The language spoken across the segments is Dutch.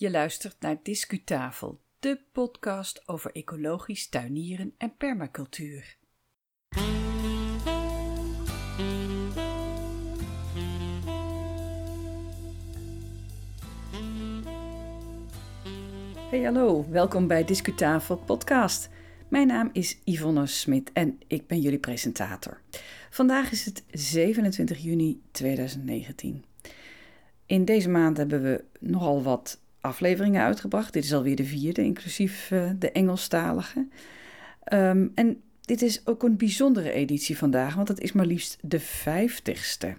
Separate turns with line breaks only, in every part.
Je luistert naar Discutafel, de podcast over ecologisch tuinieren en permacultuur. Hey hallo, welkom bij Discutafel podcast. Mijn naam is Yvonne Smit en ik ben jullie presentator. Vandaag is het 27 juni 2019. In deze maand hebben we nogal wat afleveringen uitgebracht. Dit is alweer de vierde, inclusief uh, de Engelstalige. Um, en dit is ook een bijzondere editie vandaag, want het is maar liefst de vijftigste.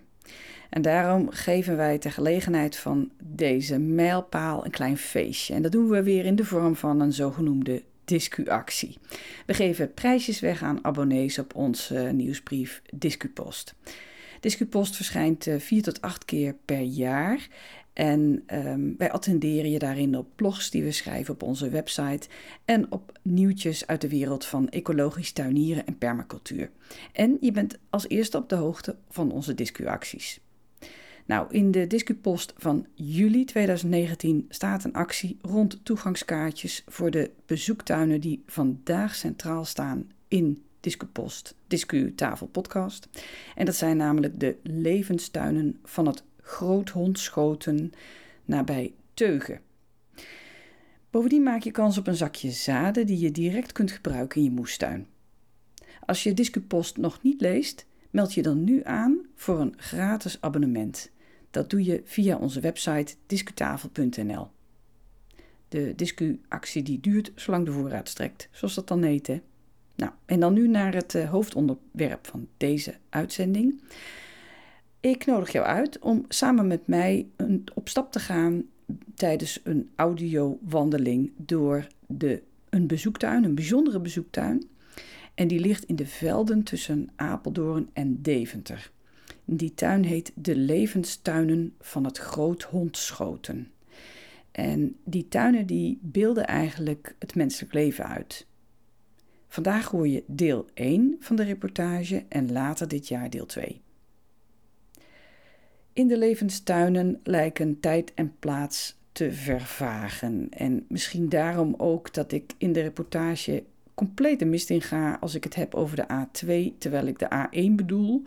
En daarom geven wij ter gelegenheid van deze mijlpaal een klein feestje. En dat doen we weer in de vorm van een zogenoemde discuactie. We geven prijsjes weg aan abonnees op onze nieuwsbrief Discupost. Discupost verschijnt uh, vier tot acht keer per jaar. En um, wij attenderen je daarin op blogs die we schrijven op onze website en op nieuwtjes uit de wereld van ecologisch tuinieren en permacultuur. En je bent als eerste op de hoogte van onze discuacties. Nou, in de Discupost van juli 2019 staat een actie rond toegangskaartjes voor de bezoektuinen die vandaag centraal staan in Discupost, Discutafel podcast. En dat zijn namelijk de levenstuinen van het Groothondschoten nabij Teugen. Bovendien maak je kans op een zakje zaden die je direct kunt gebruiken in je moestuin. Als je Discupost nog niet leest, meld je dan nu aan voor een gratis abonnement. Dat doe je via onze website discutafel.nl. De discuactie die duurt zolang de voorraad strekt, zoals dat dan heet. Hè? Nou, en dan nu naar het uh, hoofdonderwerp van deze uitzending. Ik nodig jou uit om samen met mij een, op stap te gaan tijdens een audiowandeling door de, een bezoektuin, een bijzondere bezoektuin. En die ligt in de velden tussen Apeldoorn en Deventer. Die tuin heet de Levenstuinen van het Groothondschoten. En die tuinen die beelden eigenlijk het menselijk leven uit. Vandaag hoor je deel 1 van de reportage en later dit jaar deel 2. In de levenstuinen lijken tijd en plaats te vervagen. En misschien daarom ook dat ik in de reportage compleet de mist in ga als ik het heb over de A2, terwijl ik de A1 bedoel.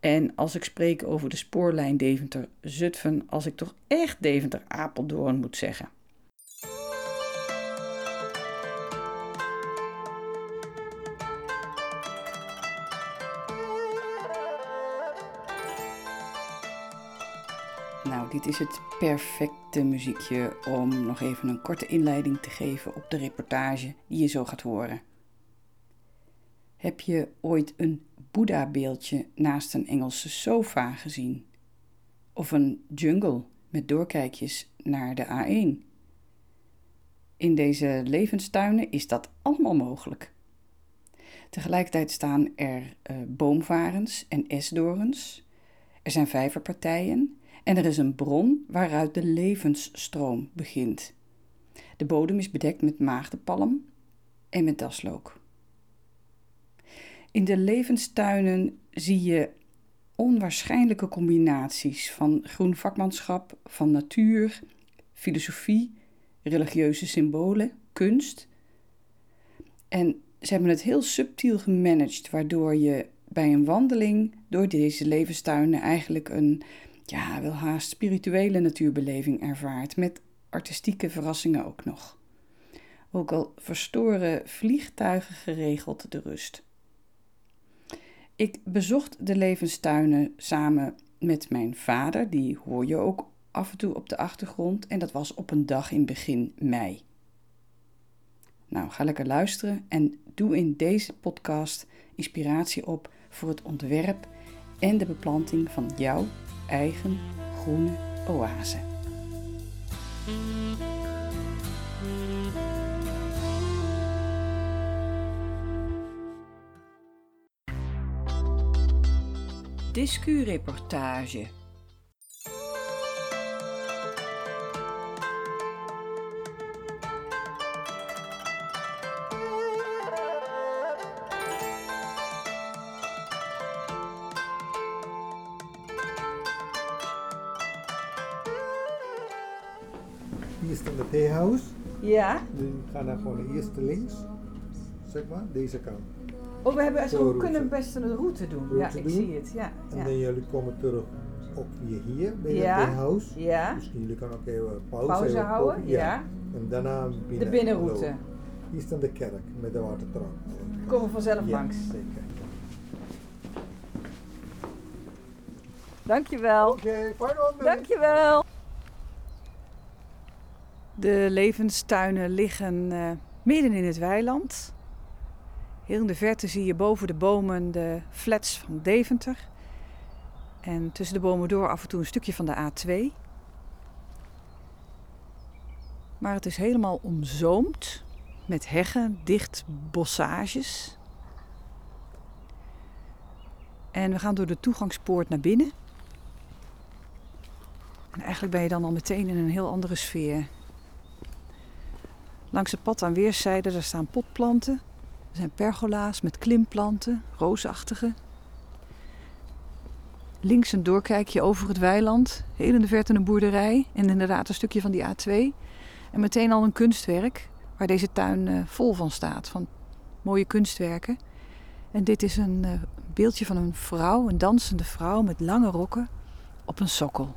En als ik spreek over de spoorlijn Deventer-Zutphen, als ik toch echt Deventer-Apeldoorn moet zeggen. Dit is het perfecte muziekje om nog even een korte inleiding te geven op de reportage die je zo gaat horen. Heb je ooit een Boeddha-beeldje naast een Engelse sofa gezien? Of een jungle met doorkijkjes naar de A1? In deze levenstuinen is dat allemaal mogelijk. Tegelijkertijd staan er uh, boomvarens en esdorens. Er zijn vijverpartijen en er is een bron waaruit de levensstroom begint. De bodem is bedekt met maagdenpalm en met daslook. In de levenstuinen zie je onwaarschijnlijke combinaties van groen vakmanschap, van natuur, filosofie, religieuze symbolen, kunst. En ze hebben het heel subtiel gemanaged, waardoor je bij een wandeling door deze levenstuinen eigenlijk een ja, wel haast spirituele natuurbeleving ervaart, met artistieke verrassingen ook nog. Ook al verstoren vliegtuigen geregeld de rust. Ik bezocht de levenstuinen samen met mijn vader, die hoor je ook af en toe op de achtergrond, en dat was op een dag in begin mei. Nou, ga lekker luisteren en doe in deze podcast inspiratie op voor het ontwerp en de beplanting van jouw eigen groene oase. Discureportage
Gaan dan gewoon de eerste links, zeg maar, deze kant.
Oh, we, hebben,
Zo,
we kunnen best een route doen. ja, ik
doen.
zie het. Ja.
En
ja.
dan jullie komen terug ook weer hier bij
Ja.
het theehuis.
ja.
Misschien jullie kunnen ook even pauze,
Pauze
even
houden.
kopen.
Ja.
En daarna binnen.
De binnenroute.
lopen. Hier dan de kerk met de watertrap.
Komen we vanzelf langs.
zeker.
Dankjewel.
Oké, wandeling.
Dankjewel. De levenstuinen liggen eh, midden in het weiland. Heel in de verte zie je boven de bomen de flats van Deventer. En tussen de bomen door af en toe een stukje van de A2. Maar het is helemaal omzoomd met heggen, dicht bossages. En we gaan door de toegangspoort naar binnen. En eigenlijk ben je dan al meteen in een heel andere sfeer. Langs het pad aan weerszijden daar staan potplanten. Er zijn pergola's met klimplanten, roosachtige. Links een doorkijkje over het weiland. Heel in de verte een boerderij en inderdaad een stukje van die A2. En meteen al een kunstwerk waar deze tuin eh, vol van staat. Van mooie kunstwerken. En dit is een eh, beeldje van een vrouw, een dansende vrouw met lange rokken op een sokkel.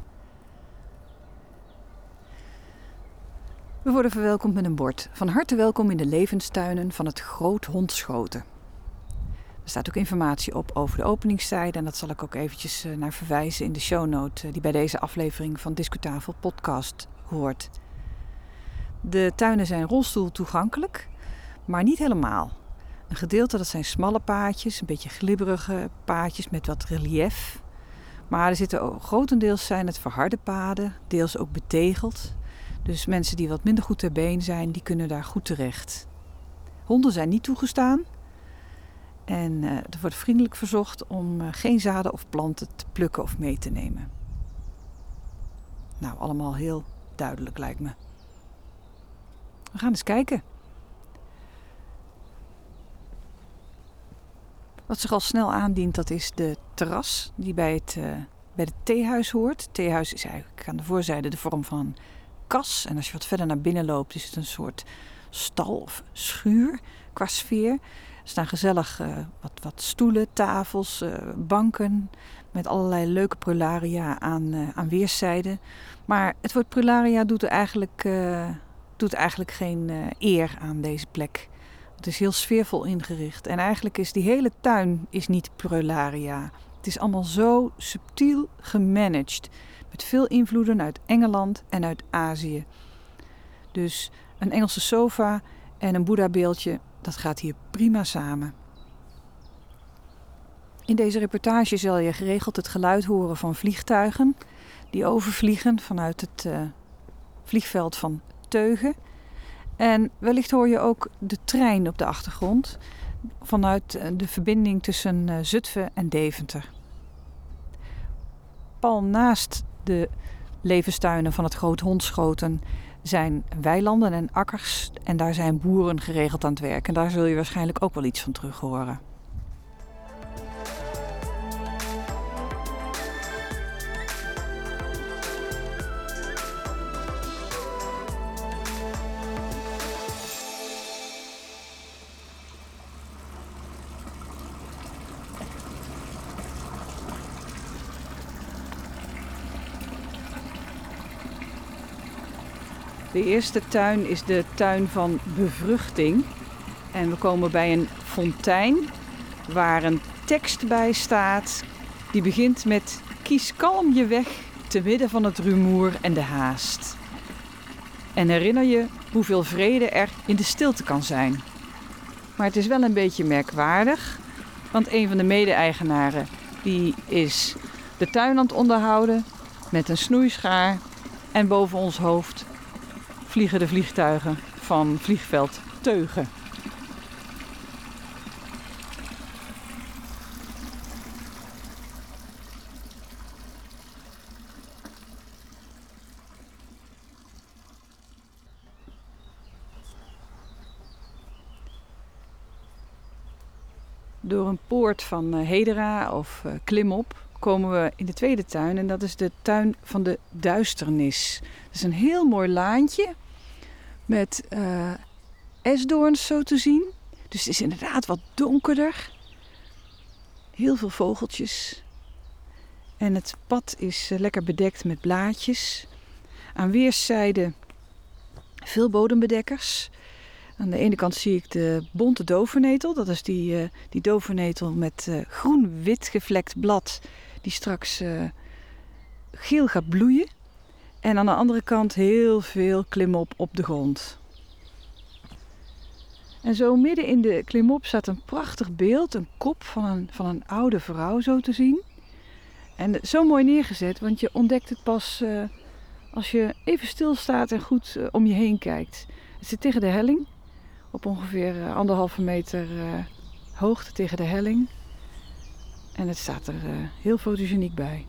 We worden verwelkomd met een bord. Van harte welkom in de levenstuinen van het Groot Hondschoten. Er staat ook informatie op over de openingstijden en dat zal ik ook eventjes eh, naar verwijzen in de shownote eh, die bij deze aflevering van Discutafel podcast hoort. De tuinen zijn rolstoel toegankelijk, maar niet helemaal. Een gedeelte dat zijn smalle paadjes, een beetje glibberige paadjes met wat relief. Maar er zitten grotendeels zijn het verharde paden, deels ook betegeld. Dus mensen die wat minder goed ter been zijn, die kunnen daar goed terecht. Honden zijn niet toegestaan. En eh, er wordt vriendelijk verzocht om eh, geen zaden of planten te plukken of mee te nemen. Nou, allemaal heel duidelijk lijkt me. We gaan eens kijken. Wat zich al snel aandient, dat is de terras die bij het, eh, bij het theehuis hoort. Het theehuis is eigenlijk aan de voorzijde de vorm van kas. En als je wat verder naar binnen loopt, is het een soort stal of schuur qua sfeer. Er staan gezellig eh, wat, wat stoelen, tafels, eh, banken met allerlei leuke prularia aan, eh, aan weerszijden. Maar het woord prularia doet er eigenlijk, doet eigenlijk geen eer aan deze plek. Het is heel sfeervol ingericht. En eigenlijk is die hele tuin is niet prularia. Het is allemaal zo subtiel gemanaged. Veel invloeden uit Engeland en uit Azië. Dus een Engelse sofa en een Boeddha-beeldje, dat gaat hier prima samen. In deze reportage zal je geregeld het geluid horen van vliegtuigen die overvliegen vanuit het eh, vliegveld van Teugen. En wellicht hoor je ook de trein op de achtergrond vanuit eh, de verbinding tussen eh, Zutphen en Deventer. Pal naast de levenstuinen van het Groot Hondschoten zijn weilanden en akkers en daar zijn boeren geregeld aan het werk. En daar zul je waarschijnlijk ook wel iets van terug horen. De eerste tuin is de tuin van bevruchting. En we komen bij een fontein waar een tekst bij staat die begint met Kies kalm je weg te midden van het rumoer en de haast. En herinner je hoeveel vrede er in de stilte kan zijn. Maar het is wel een beetje merkwaardig, want een van de mede-eigenaren die is de tuin aan het onderhouden met een snoeischaar en boven ons hoofd vliegen de vliegtuigen van vliegveld Teugen. Door een poort van eh, Hedera of eh, klimop komen we in de tweede tuin en dat is de tuin van de duisternis. Dat is een heel mooi laantje met uh, esdoorns zo te zien. Dus het is inderdaad wat donkerder. Heel veel vogeltjes. En het pad is eh, lekker bedekt met blaadjes. Aan weerszijden veel bodembedekkers. Aan de ene kant zie ik de bonte dovernetel. Dat is die, uh, die dovernetel met groen-wit gevlekt blad. Die straks geel gaat bloeien. En aan de andere kant heel veel klimop op de grond. En zo midden in de klimop staat een prachtig beeld. Een kop van een, van een oude vrouw zo te zien. En zo mooi neergezet, want je ontdekt het pas als je even stilstaat en goed om je heen kijkt. Het zit tegen de helling op ongeveer eh, anderhalve meter hoogte tegen de helling. En het staat er heel fotogeniek bij.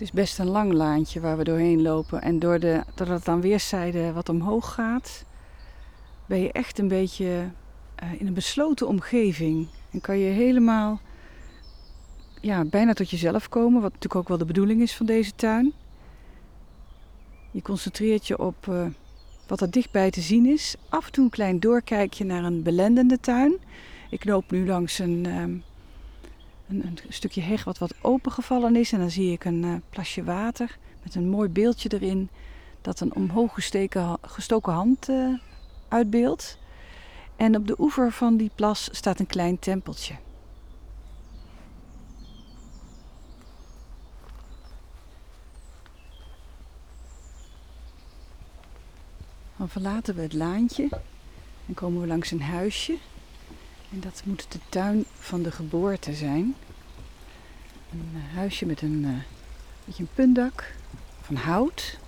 Het is best een lang laantje waar we doorheen lopen. En door de, doordat het aan weerszijden wat omhoog gaat, ben je echt een beetje in een besloten omgeving. En kan je helemaal ja, bijna tot jezelf komen, wat natuurlijk ook wel de bedoeling is van deze tuin. Je concentreert je op uh, wat er dichtbij te zien is. Af en toe een klein doorkijkje naar een belendende tuin. Ik loop nu langs een, um, een, een, stukje heg wat wat opengevallen is. En dan zie ik een uh, plasje water met een mooi beeldje erin. Dat een omhoog gestoken hand uh, uitbeeldt. En op de oever van die plas staat een klein tempeltje. Dan verlaten we het laantje en komen we langs een huisje. En dat moet de tuin van de geboorte zijn. Een uh, huisje met een uh, beetje een puntdak van hout.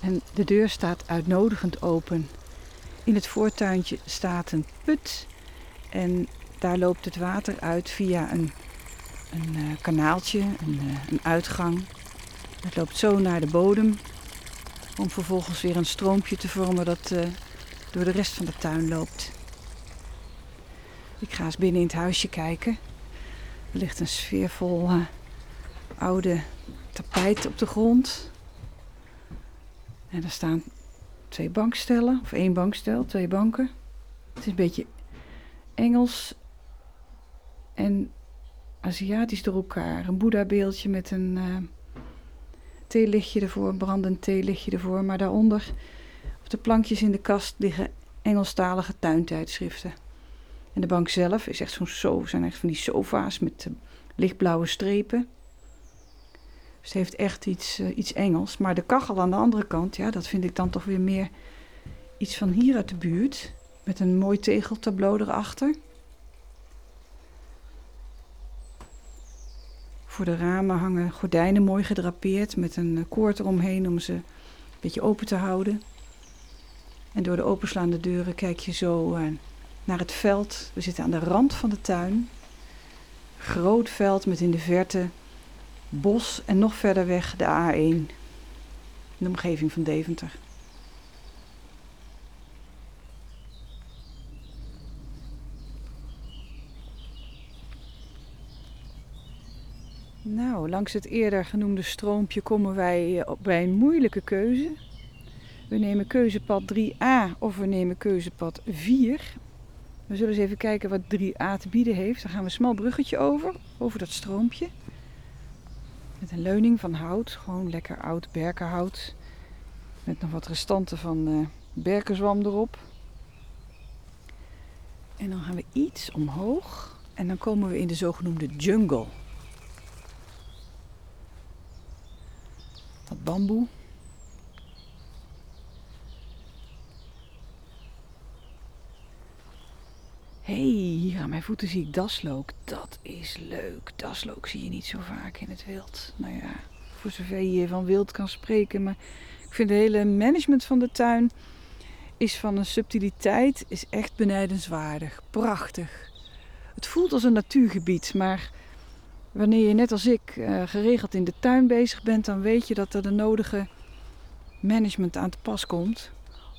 En de deur staat uitnodigend open. In het voortuintje staat een put. En daar loopt het water uit via een, een uh, kanaaltje, een, een uitgang. Het loopt zo naar de bodem om vervolgens weer een stroompje te vormen dat door de rest van de tuin loopt. Ik ga eens binnen in het huisje kijken. Er ligt een sfeervol uh, oude tapijt op de grond. En er staan twee bankstellen, of één bankstel, twee banken. Het is een beetje Engels en Aziatisch door elkaar. Een Boeddha-beeldje met een uh, theelichtje ervoor, een brandend theelichtje ervoor. Maar daaronder, op de plankjes in de kast, liggen Engelstalige tuintijdschriften. En de bank zelf is echt zo'n so, zijn echt van die sofa's met uh, lichtblauwe strepen. Dus het heeft echt iets, uh, iets Engels. Maar de kachel aan de andere kant, ja, dat vind ik dan toch weer meer iets van hier uit de buurt. Met een mooi tegeltableau erachter. Voor de ramen hangen gordijnen mooi gedrapeerd met een koord eromheen om ze een beetje open te houden. En door de openslaande deuren kijk je zo naar het veld. We zitten aan de rand van de tuin. Groot veld met in de verte bos en nog verder weg de A1. In de omgeving van Deventer. Nou, langs het eerder genoemde stroompje komen wij bij een moeilijke keuze. We nemen keuzepad 3a of we nemen keuzepad 4. We zullen eens even kijken wat 3a te bieden heeft. Dan gaan we een smal bruggetje over, over dat stroompje. Met een leuning van hout, gewoon lekker oud berkenhout. Met nog wat restanten van uh, berkenzwam erop. En dan gaan we iets omhoog en dan komen we in de zogenoemde jungle. Wat bamboe. Hé, hey, hier aan mijn voeten zie ik daslook. Dat is leuk. Daslook zie je niet zo vaak in het wild. Nou ja, voor zover je van wild kan spreken. Maar ik vind het hele management van de tuin is van een subtiliteit, is echt benijdenswaardig. Prachtig. Het voelt als een natuurgebied, maar wanneer je net als ik uh, geregeld in de tuin bezig bent, dan weet je dat er de nodige management aan te pas komt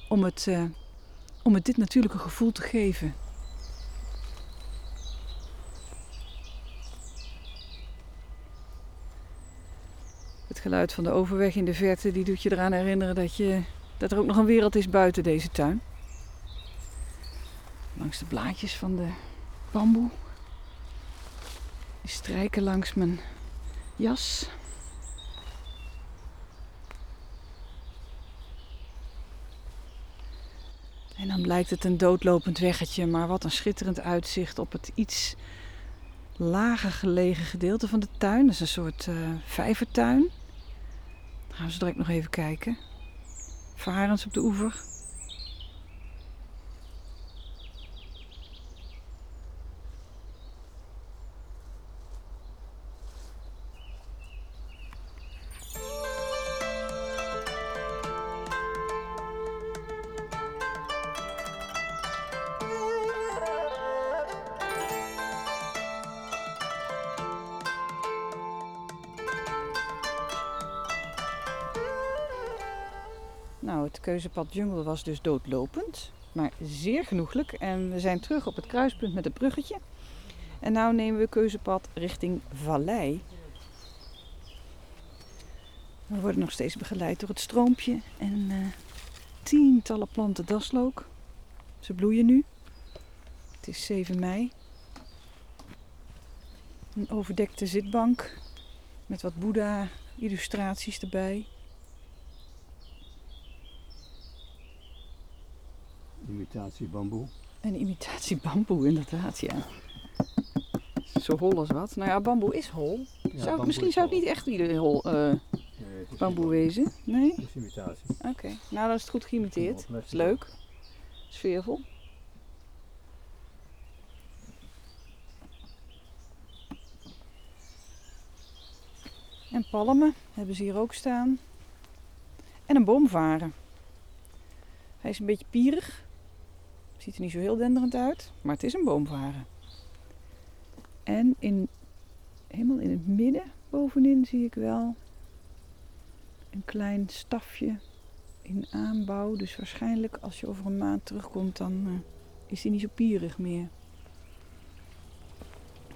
om het, uh, om het dit natuurlijke gevoel te geven. Geluid van de overweg in de verte die doet je eraan herinneren dat, je, dat er ook nog een wereld is buiten deze tuin. Langs de blaadjes van de bamboe. Die strijken langs mijn jas. En dan blijkt het een doodlopend weggetje, maar wat een schitterend uitzicht op het iets lager gelegen gedeelte van de tuin. Dat is een soort uh, vijvertuin. Gaan we zo direct nog even kijken. Varens op de oever. Nou, het keuzepad Jungle was dus doodlopend, maar zeer genoeglijk. En we zijn terug op het kruispunt met het bruggetje. En nu nemen we keuzepad richting Vallei. We worden nog steeds begeleid door het stroompje en uh, tientallen planten daslook. Ze bloeien nu. Het is 7 mei. Een overdekte zitbank met wat Boeddha-illustraties erbij.
Imitatie bamboe.
Een imitatie bamboe, inderdaad, ja. Zo hol als wat. Nou ja, bamboe is hol.
Ja,
zou,
bamboe
misschien
is
zou het niet echt ieder hol eh,
Nee, het is
bamboe wezen. Nee?
Het is imitatie.
Oké. Nou, dan is het goed geïmiteerd. Is leuk. Sfeervol. En palmen hebben ze hier ook staan. En een boomvaren. Hij is een beetje pierig. Ziet er niet zo heel denderend uit, maar het is een boomvaren. En in, helemaal in het midden, bovenin, zie ik wel een klein stafje in aanbouw. Dus waarschijnlijk als je over een maand terugkomt, dan eh, is hij niet zo pierig meer.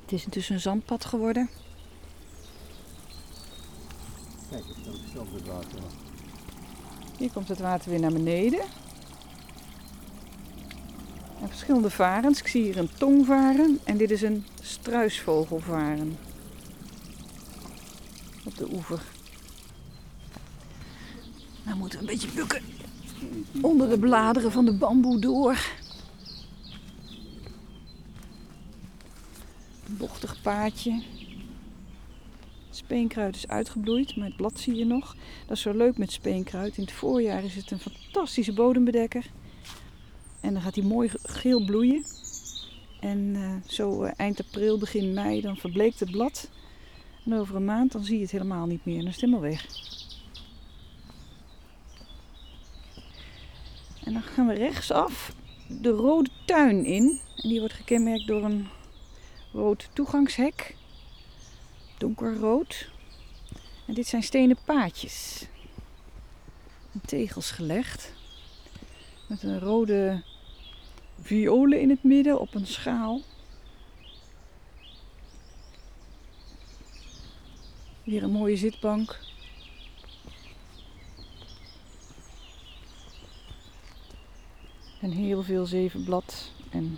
Het is intussen een zandpad geworden.
Kijk, het water.
Hier komt het water weer naar beneden. En verschillende varens. Ik zie hier een tongvaren en dit is een struisvogelvaren. Op de oever. Nou moeten we een beetje bukken. Onder de bladeren van de bamboe door. Een bochtig paadje. Speenkruid is uitgebloeid, maar het blad zie je nog. Dat is zo leuk met speenkruid. In het voorjaar is het een fantastische bodembedekker. En dan gaat hij mooi geel bloeien. En eh, zo eh, eind april, begin mei, dan verbleekt het blad. En over een maand dan zie je het helemaal niet meer. Dan is het helemaal weg. En dan gaan we rechtsaf de rode tuin in. En die wordt gekenmerkt door een rood toegangshek. Donkerrood. En dit zijn stenen paadjes. En tegels gelegd. Met een rode violen in het midden op een schaal. Weer een mooie zitbank. En heel veel zevenblad en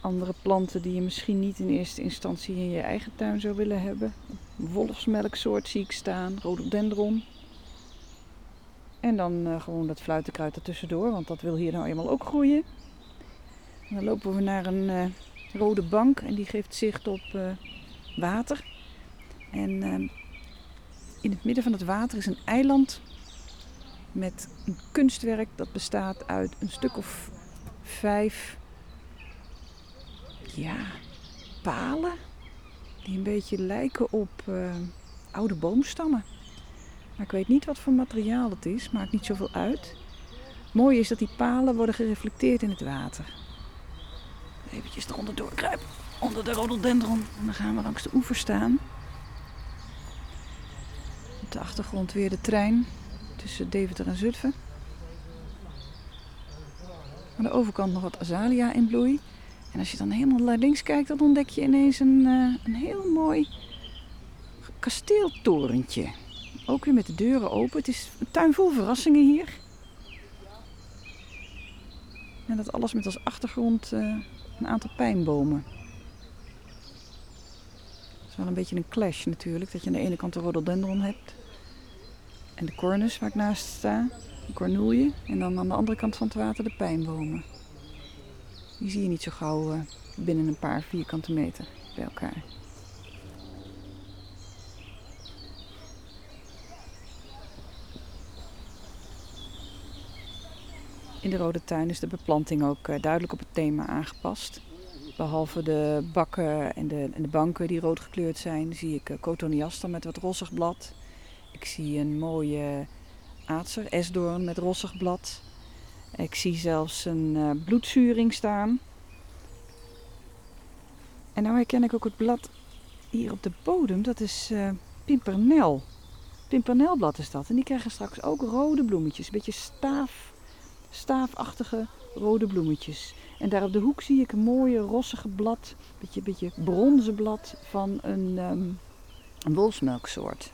andere planten die je misschien niet in eerste instantie in je eigen tuin zou willen hebben. Wolfsmelksoort zie ik staan, rhododendron. En dan eh, gewoon dat fluitenkruid ertussendoor, want dat wil hier nou eenmaal ook groeien. En dan lopen we naar een eh, rode bank en die geeft zicht op eh, water. En in het midden van het water is een eiland met een kunstwerk dat bestaat uit een stuk of vijf ja, palen die een beetje lijken op oude boomstammen. Maar ik weet niet wat voor materiaal het is, maakt niet zoveel uit. Het mooie is dat die palen worden gereflecteerd in het water. Eventjes eronder doorkruipen, onder de rhododendron. En dan gaan we langs de oever staan. Op de achtergrond weer de trein tussen Deventer en Zutphen. Aan de overkant nog wat azalea in bloei. En als je dan helemaal naar links kijkt, dan ontdek je ineens een, eh, een heel mooi kasteeltorentje. Ook weer met de deuren open. Het is een tuin vol verrassingen hier. En dat alles met als achtergrond eh, een aantal pijnbomen. Het is wel een beetje een clash natuurlijk. Dat je aan de ene kant de rhododendron hebt. En de cornus waar ik naast sta. De cornoelje. En dan aan de andere kant van het water de pijnbomen. Die zie je niet zo gauw eh, binnen een paar vierkante meter bij elkaar. In de Rode Tuin is de beplanting ook eh, duidelijk op het thema aangepast. Behalve de bakken en de, en de banken die rood gekleurd zijn, zie ik uh, cotoneaster met wat rossig blad. Ik zie een mooie aatser, esdoorn met rossig blad. Ik zie zelfs een uh, bloedzuring staan. En nou herken ik ook het blad hier op de bodem, dat is uh, pimpernel. Pimpernelblad is dat. En die krijgen straks ook rode bloemetjes, een beetje staaf staafachtige rode bloemetjes. En daar op de hoek zie ik een mooie rossige blad, beetje, beetje bronzen blad van een, um, een wolfsmelksoort.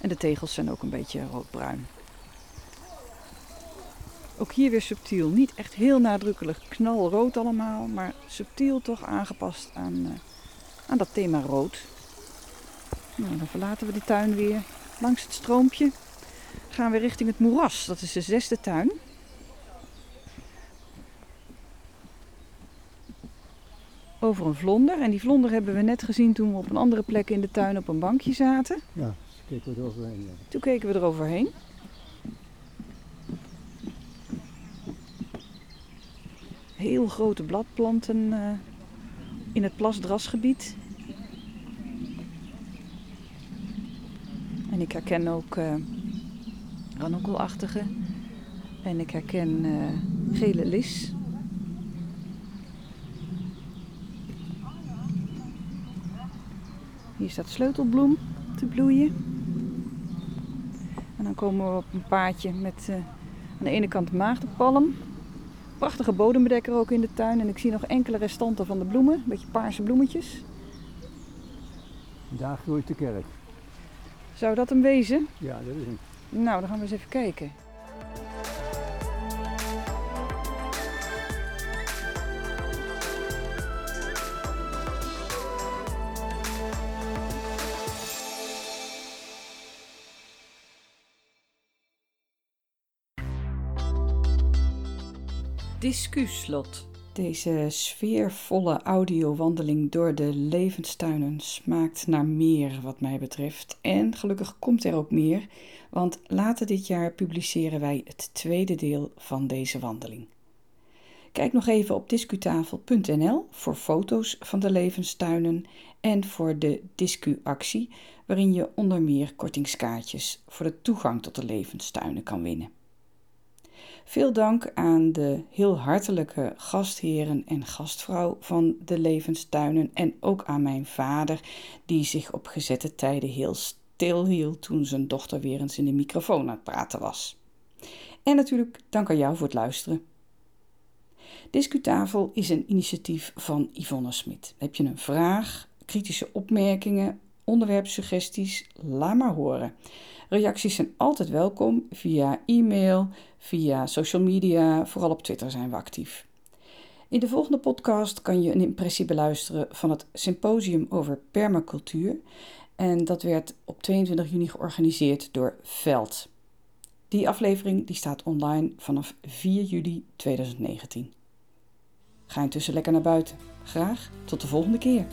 En de tegels zijn ook een beetje roodbruin. Ook hier weer subtiel. Niet echt heel nadrukkelijk knalrood allemaal, maar subtiel toch aangepast aan, uh, aan dat thema rood. Nou, dan verlaten we de tuin weer langs het stroompje gaan we richting het moeras. Dat is de zesde tuin. Over een vlonder. En die vlonder hebben we net gezien toen we op een andere plek in de tuin op een bankje zaten.
Ja, toen keken we eroverheen. Ja.
Toen keken we eroverheen. Heel grote bladplanten uh, in het plasdrasgebied. En ik herken ook uh, ranokkelachtige. En ik herken uh, gele lis. Hier staat sleutelbloem te bloeien. En dan komen we op een paadje met uh, aan de ene kant maagdenpalm. Prachtige bodembedekker ook in de tuin. En ik zie nog enkele restanten van de bloemen. Een beetje paarse bloemetjes.
Daar groeit de kerk.
Zou dat hem wezen?
Ja, dat is hem.
Nou, dan gaan we eens even kijken. Discuslot. Deze sfeervolle audiowandeling door de levenstuinen smaakt naar meer wat mij betreft. En gelukkig komt er ook meer, want later dit jaar publiceren wij het tweede deel van deze wandeling. Kijk nog even op discutafel.nl voor foto's van de levenstuinen en voor de discuactie, waarin je onder meer kortingskaartjes voor de toegang tot de levenstuinen kan winnen. Veel dank aan de heel hartelijke gastheren en gastvrouw van de levenstuinen en ook aan mijn vader, die zich op gezette tijden heel stil hield toen zijn dochter weer eens in de microfoon aan het praten was. En natuurlijk dank aan jou voor het luisteren. Discutafel is een initiatief van Yvonne Smit. Heb je een vraag, kritische opmerkingen, onderwerpsuggesties? Laat maar horen. Reacties zijn altijd welkom via e-mail, via social media, vooral op Twitter zijn we actief. In de volgende podcast kan je een impressie beluisteren van het symposium over permacultuur. En dat werd op 22 juni georganiseerd door Veld. Die aflevering die staat online vanaf 4 juli 2019. Ga intussen lekker naar buiten. Graag tot de volgende keer.